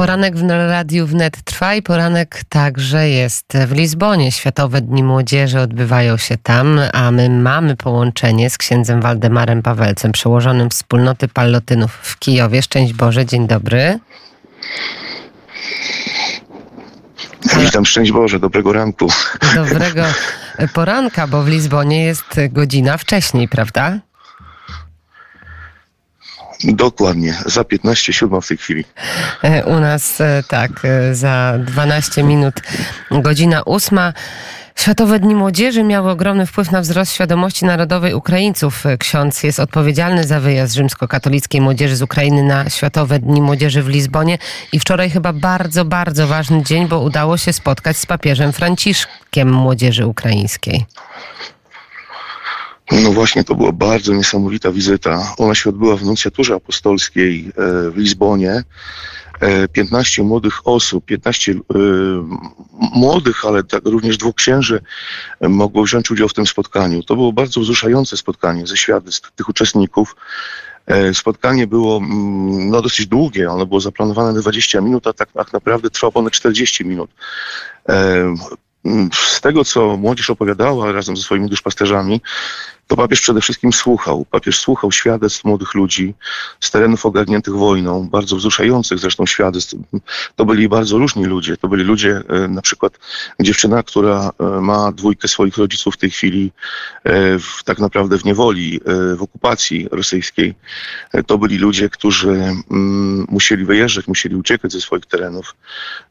Poranek w Radiu Wnet trwa i poranek także jest w Lizbonie. Światowe Dni Młodzieży odbywają się tam, a my mamy połączenie z księdzem Waldemarem Pawelcem, przełożonym wspólnoty Pallotynów w Kijowie. Szczęść Boże, dzień dobry. Witam, szczęść Boże, dobrego ranku. Dobrego poranka, bo w Lizbonie jest godzina wcześniej, prawda? Dokładnie, za 15 siódma w tej chwili. E, U nas e, tak, e, za 12 minut, godzina ósma. Światowe Dni Młodzieży miały ogromny wpływ na wzrost świadomości narodowej Ukraińców. Ksiądz jest odpowiedzialny za wyjazd rzymskokatolickiej młodzieży z Ukrainy na Światowe Dni Młodzieży w Lizbonie i wczoraj chyba bardzo, bardzo ważny dzień, bo udało się spotkać z papieżem Franciszkiem młodzieży ukraińskiej. No właśnie, to była bardzo niesamowita wizyta. Ona się odbyła w nuncjaturze apostolskiej e, w Lizbonie. 15 e, młodych osób, 15 y, młodych, ale tak również dwóch księży mogło wziąć udział w tym spotkaniu. To było bardzo wzruszające spotkanie ze świadectw tych uczestników. Spotkanie było mm, no, dosyć długie, ono było zaplanowane na 20 minut, a tak, tak naprawdę trwało ponad 40 minut. Z tego, co młodzież opowiadała razem ze swoimi duszpasterzami, to papież przede wszystkim słuchał. Papież słuchał świadectw młodych ludzi z terenów ogarniętych wojną, bardzo wzruszających zresztą świadectw. To byli bardzo różni ludzie. To byli ludzie, e, na przykład dziewczyna, która e, ma dwójkę swoich rodziców w tej chwili e, w, tak naprawdę w niewoli, w okupacji rosyjskiej. To byli ludzie, którzy mm, musieli wyjeżdżać, musieli uciekać ze swoich terenów.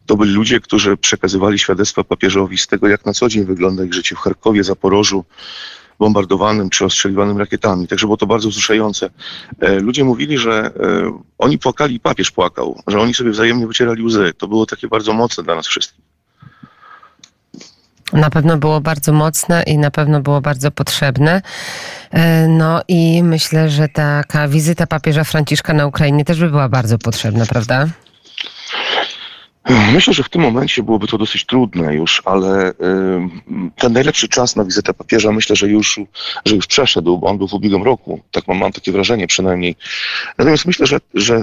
To byli ludzie, którzy przekazywali świadectwa papieżowi z tego, jak na co dzień wygląda ich życie w Charkowie, Zaporożu, bombardowanym czy ostrzeliwanym rakietami. Także było to bardzo wzruszające. E, ludzie mówili, że e, oni płakali i papież płakał, że oni sobie wzajemnie wycierali łzy. To było takie bardzo mocne dla nas wszystkich. Na pewno było bardzo mocne i na pewno było bardzo potrzebne. E, no i myślę, że taka wizyta papieża Franciszka na Ukrainie też by była bardzo potrzebna, prawda? Myślę, że w tym momencie byłoby to dosyć trudne już, ale ten najlepszy czas na wizytę papieża myślę, że już, że już przeszedł, bo on był w ubiegłym roku. Tak mam, mam takie wrażenie przynajmniej. Natomiast myślę, że, że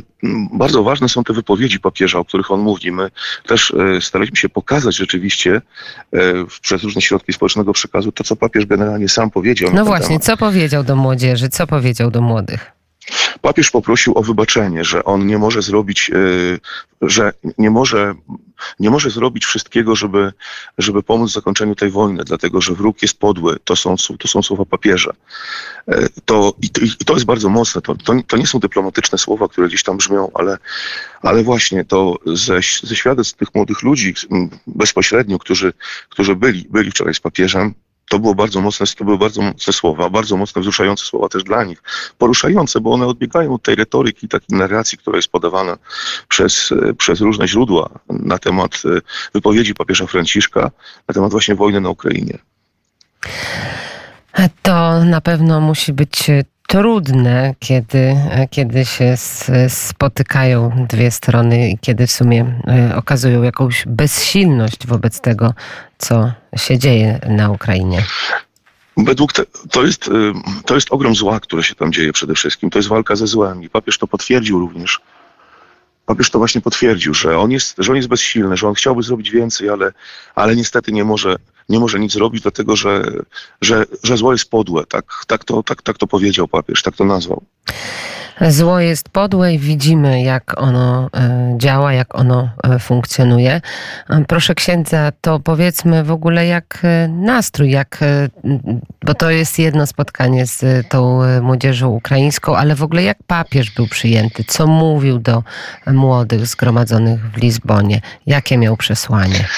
bardzo ważne są te wypowiedzi papieża, o których on mówi. My też e, staraliśmy się pokazać rzeczywiście e, przez różne środki społecznego przekazu to, co papież generalnie sam powiedział. No właśnie, temat. co powiedział do młodzieży, co powiedział do młodych? Papież poprosił o wybaczenie, że on nie może zrobić, e, że nie może, nie może zrobić wszystkiego, żeby, żeby pomóc zakończeniu tej wojny, dlatego że wróg jest podły. To są, to są słowa papieża. E, to, i, to, I to jest bardzo mocne. To, to, to nie są dyplomatyczne słowa, które gdzieś tam brzmią, ale, ale właśnie to ze, ze świadectw tych młodych ludzi bezpośrednio, którzy, którzy byli, byli wczoraj z papieżem, to było bardzo mocne, to były bardzo mocne słowa, bardzo mocne, wzruszające słowa też dla nich. Poruszające, bo one odbiegają od tej retoryki, takiej narracji, która jest podawana przez, przez różne źródła na temat e, wypowiedzi papieża Franciszka, na temat właśnie wojny na Ukrainie. To na pewno musi być trudne, kiedy, kiedy się spotykają dwie strony i kiedy w sumie e, okazują jakąś bezsilność wobec tego, co się dzieje na Ukrainie. Według te, to, jest, e, to jest ogrom zła, które się tam dzieje przede wszystkim. To jest walka ze złem i papież to potwierdził również. Papież to właśnie potwierdził, że on jest, że on jest bezsilny, że on chciałby zrobić więcej, ale, ale niestety nie może, nie może nic zrobić, dlatego że, że, że zło jest podłe. Tak, tak, to, tak, tak to powiedział papież, tak to nazwał. Zło jest podłe i widzimy, jak ono e, działa, jak ono e, funkcjonuje. E, proszę księdza, to powiedzmy w ogóle jak nastrój, jak, bo to jest jedno spotkanie z tą młodzieżą ukraińską, ale w ogóle jak papież był przyjęty, co mówił do młodych zgromadzonych w Lizbonie, jakie miał przesłanie?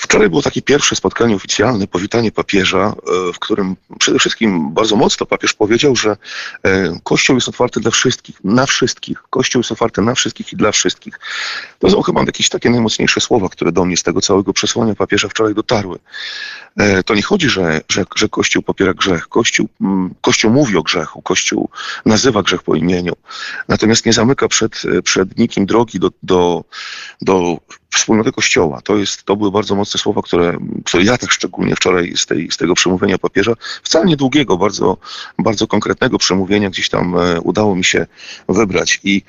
Wczoraj było takie pierwsze spotkanie oficjalne, powitanie papieża, e, w którym przede wszystkim bardzo mocno papież powiedział, że e, Kościół jest otwarty dla wszystkich, na wszystkich. Kościół jest otwarty na wszystkich i dla wszystkich. To są chyba jakieś takie najmocniejsze słowa, które do mnie z tego całego przesłania papieża wczoraj dotarły. E, to nie chodzi, że, że, że Kościół popiera grzech. Kościół, mm, Kościół mówi o grzechu, Kościół nazywa grzech po imieniu. Natomiast nie zamyka przed, przed nikim drogi do, do, do wspólnoty Kościoła. To, jest, to były bardzo mocne słowa, które, które ja tak szczególnie wczoraj z, tej, z tego przemówienia papieża, wcale niedługiego, bardzo, bardzo konkretnego przemówienia gdzieś tam e, udało mi się wybrać. I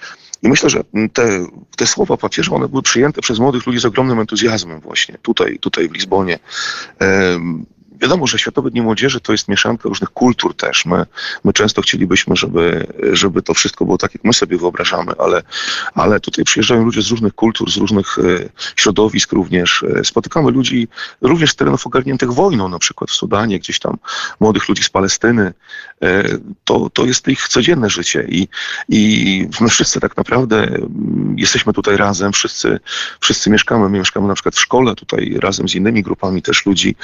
I myślę, że te, te słowa papieża, one były przyjęte przez młodych ludzi z ogromnym entuzjazmem właśnie tutaj, tutaj w Lizbonie. Wiadomo, że Światowe Dni Młodzieży to jest mieszanka różnych kultur też. My, my często chcielibyśmy, żeby, żeby to wszystko było tak, jak my sobie wyobrażamy, ale, ale tutaj przyjeżdżają ludzie z różnych kultur, z różnych e, środowisk również. E, spotykamy ludzi również z terenów ogarniętych wojną, na przykład w Sudanie, gdzieś tam młodych ludzi z Palestyny. E, to, to jest ich codzienne życie i, i my wszyscy tak naprawdę mm, jesteśmy tutaj razem, wszyscy, wszyscy mieszkamy, my mieszkamy na przykład w szkole tutaj razem z innymi grupami też ludzi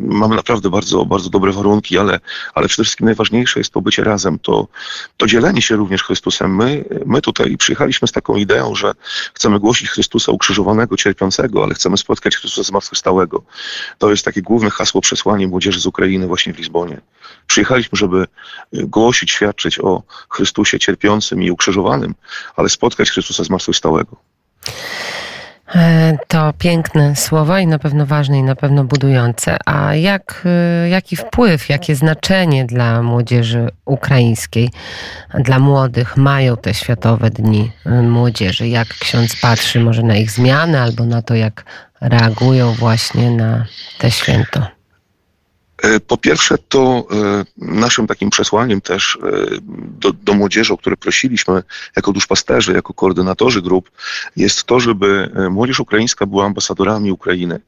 mamy naprawdę bardzo, bardzo dobre warunki, ale, ale przede wszystkim najważniejsze jest to bycie razem, to, to dzielenie się również Chrystusem. My, my tutaj przyjechaliśmy z taką ideą, że chcemy głosić Chrystusa ukrzyżowanego, cierpiącego, ale chcemy spotkać Chrystusa zmartwychwstałego. To jest takie główne hasło przesłanie młodzieży z Ukrainy właśnie w Lizbonie. Przyjechaliśmy, żeby głosić, świadczyć o Chrystusie cierpiącym i ukrzyżowanym, ale spotkać Chrystusa zmartwychwstałego. E, to piękne słowa i na pewno ważne i na pewno budujące. A jak, e, jaki wpływ, jakie znaczenie dla młodzieży ukraińskiej, dla młodych mają te Światowe Dni e, Młodzieży? Jak ksiądz patrzy może na ich zmiany albo na to, jak reagują właśnie na te święto? E, po pierwsze, to e, naszym takim przesłaniem też e, do, do młodzieży, o które prosiliśmy jako duszpasterzy, jako koordynatorzy grup, jest to, żeby młodzież ukraińska była ambasadorami Ukrainy.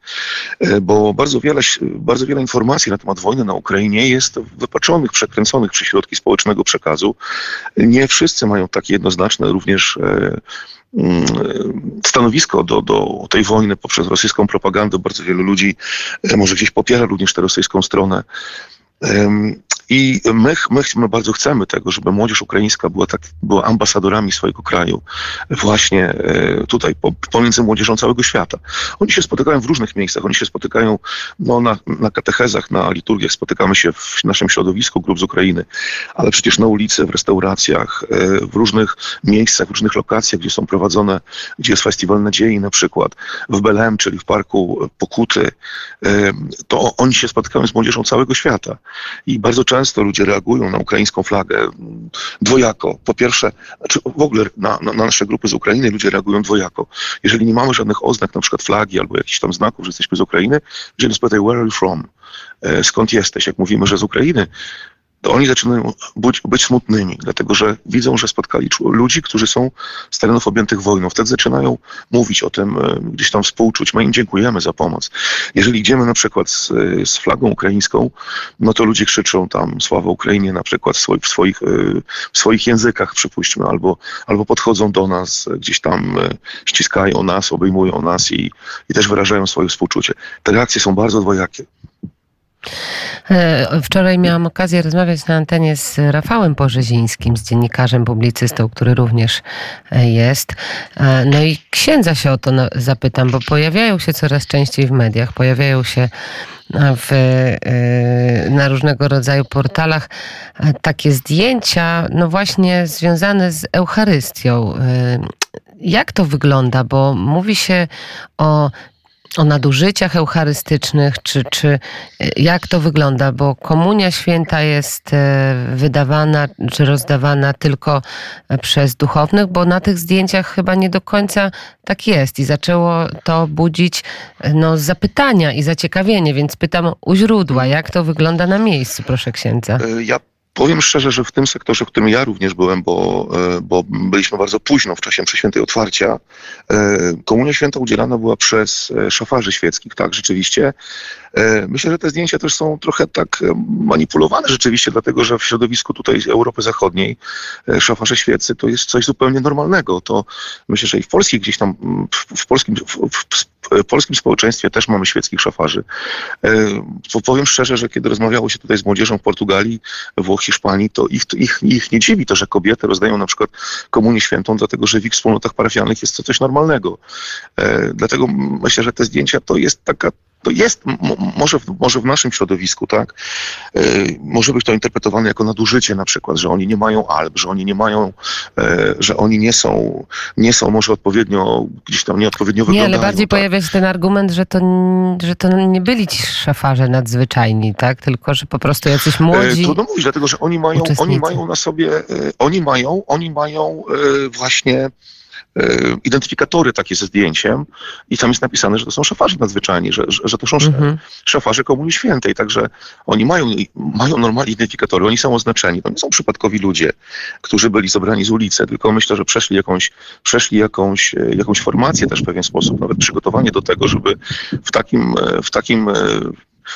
Bo bardzo wiele, bardzo wiele informacji na temat wojny na Ukrainie jest wypaczonych, przekręconych przy środki społecznego przekazu. Nie wszyscy mają takie jednoznaczne również Mm, stanowisko do, do tej wojny poprzez rosyjską propagandę. Bardzo wielu ludzi może gdzieś popiera również tę rosyjską stronę. stronę I my, my, my, bardzo chcemy tego, żeby młodzież ukraińska była, tak, była ambasadorami swojego kraju, właśnie e, tutaj, pomiędzy młodzieżą całego świata. Oni się spotykają w różnych miejscach, oni się spotykają no, na, na katechezach, na liturgiach, spotykamy się w naszym środowisku grup z Ukrainy, ale przecież na ulicy, w restauracjach, e, w różnych miejscach, w różnych lokacjach, gdzie są prowadzone, gdzie jest Festiwal Nadziei na przykład, w Belem, czyli w Parku Pokuty, e, to oni się spotykają z młodzieżą całego świata i bardzo często ludzie reagują na ukraińską flagę dwojako. Po pierwsze, znaczy w ogóle na, na, na, nasze grupy z Ukrainy ludzie reagują dwojako. Jeżeli nie mamy żadnych oznak, na przykład flagi albo jakichś tam znaków, że jesteśmy z Ukrainy, ludzie nas pytają, where are you from? E, skąd jesteś? Jak mówimy, że z Ukrainy, to oni zaczynają być, być, smutnymi, dlatego że widzą, że spotkali ludzi, którzy są z terenów objętych wojną. Wtedy zaczynają mówić o tym, e, gdzieś tam współczuć. My im dziękujemy za pomoc. Jeżeli idziemy na przykład z, z flagą ukraińską, no to ludzie krzyczą tam sława Ukrainie na przykład w swoich, w swoich, e, w swoich językach, przypuśćmy, albo, albo podchodzą do nas, gdzieś tam e, ściskają nas, obejmują nas i, i też wyrażają swoje współczucie. Te reakcje są bardzo dwojakie. E, wczoraj miałam okazję rozmawiać na antenie z Rafałem Porzezińskim, z dziennikarzem, publicystą, który również e, jest. E, no i księdza się o to zapytam, bo pojawiają się coraz częściej w mediach, pojawiają się w, na różnego rodzaju portalach takie zdjęcia, no właśnie związane z Eucharystią. Jak to wygląda? Bo mówi się o o nadużyciach eucharystycznych, czy, czy jak to wygląda, bo komunia święta jest e, wydawana czy rozdawana tylko przez duchownych, bo na tych zdjęciach chyba nie do końca tak jest i zaczęło to budzić no, zapytania i zaciekawienie, więc pytam u źródła, jak to wygląda na miejscu, proszę księdza. E, ja Powiem szczerze, że w tym sektorze, w którym ja również byłem, bo, e, bo byliśmy bardzo późno w czasie mszy świętej otwarcia, e, komunia święta udzielana była przez e, szafarzy świeckich, tak, rzeczywiście. Myślę, że te zdjęcia też są trochę tak manipulowane rzeczywiście, dlatego że w środowisku tutaj Europy Zachodniej szafarze świecy to jest coś zupełnie normalnego. To myślę, że i w polskich gdzieś tam, w, w polskim, w, w polskim społeczeństwie też mamy świeckich szafarzy. Powiem szczerze, że kiedy rozmawiało się tutaj z młodzieżą w Portugalii, Włoch, Hiszpanii, to ich, ich, ich nie dziwi to, że kobiety rozdają na przykład komunię świętą, dlatego że w ich wspólnotach parafialnych jest to coś normalnego. E, dlatego myślę, że te zdjęcia to jest taka to jest, może, w- może w naszym środowisku, tak, y, może być to interpretowane jako nadużycie na przykład, że oni nie mają alb, że oni nie mają, e, że oni nie są, nie są może odpowiednio, gdzieś tam nieodpowiednio Nie, wyglądają. ale bardziej tak. pojawia się ten argument, że to, że to nie byli ci szafarze nadzwyczajni, tak? Tylko, że po prostu jacyś E, młodzi... Trudno mówić, dlatego że oni mają, uczestnicy. oni mają na sobie, e, oni mają, oni mają e, właśnie e, identyfikatory takie ze zdjęciem i tam jest napisane, że to są szafarze nadzwyczajni, że, że, że to są Mhm. szafarze Komunii Świętej, także oni mają, mają normalnie identyfikatory, oni są oznaczeni, to nie są przypadkowi ludzie, którzy byli zebrani z ulicy, tylko myślę, że przeszli jakąś, przeszli jakąś, e, jakąś formację też w pewien sposób, nawet przygotowanie do tego, żeby w takim, e, w takim e,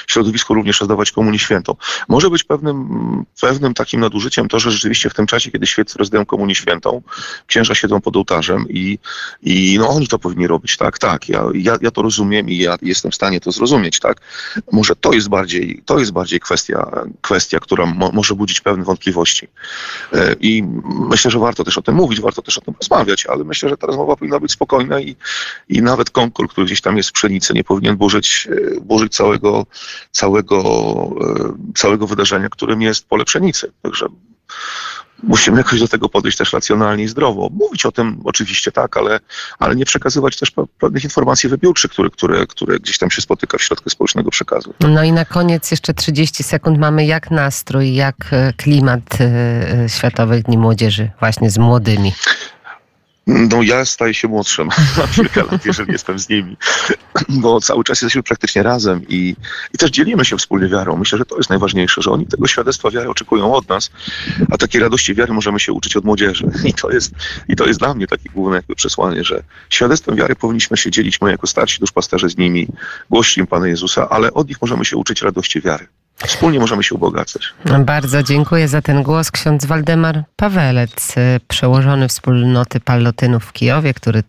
środowisku również rozdawać komunię świętą. Może być pewnym, pewnym takim nadużyciem to, że rzeczywiście w tym czasie, kiedy świeccy rozdają komunię świętą, księża siedzą pod ołtarzem i, i no oni to powinni robić, tak, tak, ja, ja, ja to rozumiem i ja jestem w stanie to zrozumieć, tak. Może to jest bardziej, to jest bardziej kwestia, kwestia która mo, może budzić pewne wątpliwości. E, I myślę, że warto też o tym mówić, warto też o tym rozmawiać, ale myślę, że ta rozmowa powinna być spokojna i, i nawet konkol, który gdzieś tam jest w pszenicy, nie powinien burzyć, e, burzyć całego, całego, e, całego wydarzenia, którym jest pole pszenicy. Także musimy jakoś do tego podejść też racjonalnie i zdrowo. Mówić o tym oczywiście tak, ale, ale nie przekazywać też pe- pewnych informacji wybiórczych, które, które, które gdzieś tam się spotyka w środku społecznego przekazu. No i na koniec jeszcze 30 sekund mamy jak nastrój, jak e, klimat e, Światowych Dni Młodzieży właśnie z młodymi. No ja staję się młodszym na kilka lat, jeżeli jestem z nimi, bo cały czas jesteśmy praktycznie razem i, i też dzielimy się wspólnie wiarą. Myślę, że to jest najważniejsze, że oni tego świadectwa wiary oczekują od nas, a takiej radości wiary możemy się uczyć od młodzieży. I to jest, i to jest dla mnie takie główne jakby przesłanie, że świadectwem wiary powinniśmy się dzielić my jako starsi duszpasterze z nimi, głosić im Pana Jezusa, ale od nich możemy się uczyć radości wiary. Wspólnie możemy się ubogacać. Bardzo dziękuję za ten głos. Ksiądz Waldemar Pawelec, e, przełożony wspólnoty Pallotynów w Kijowie, który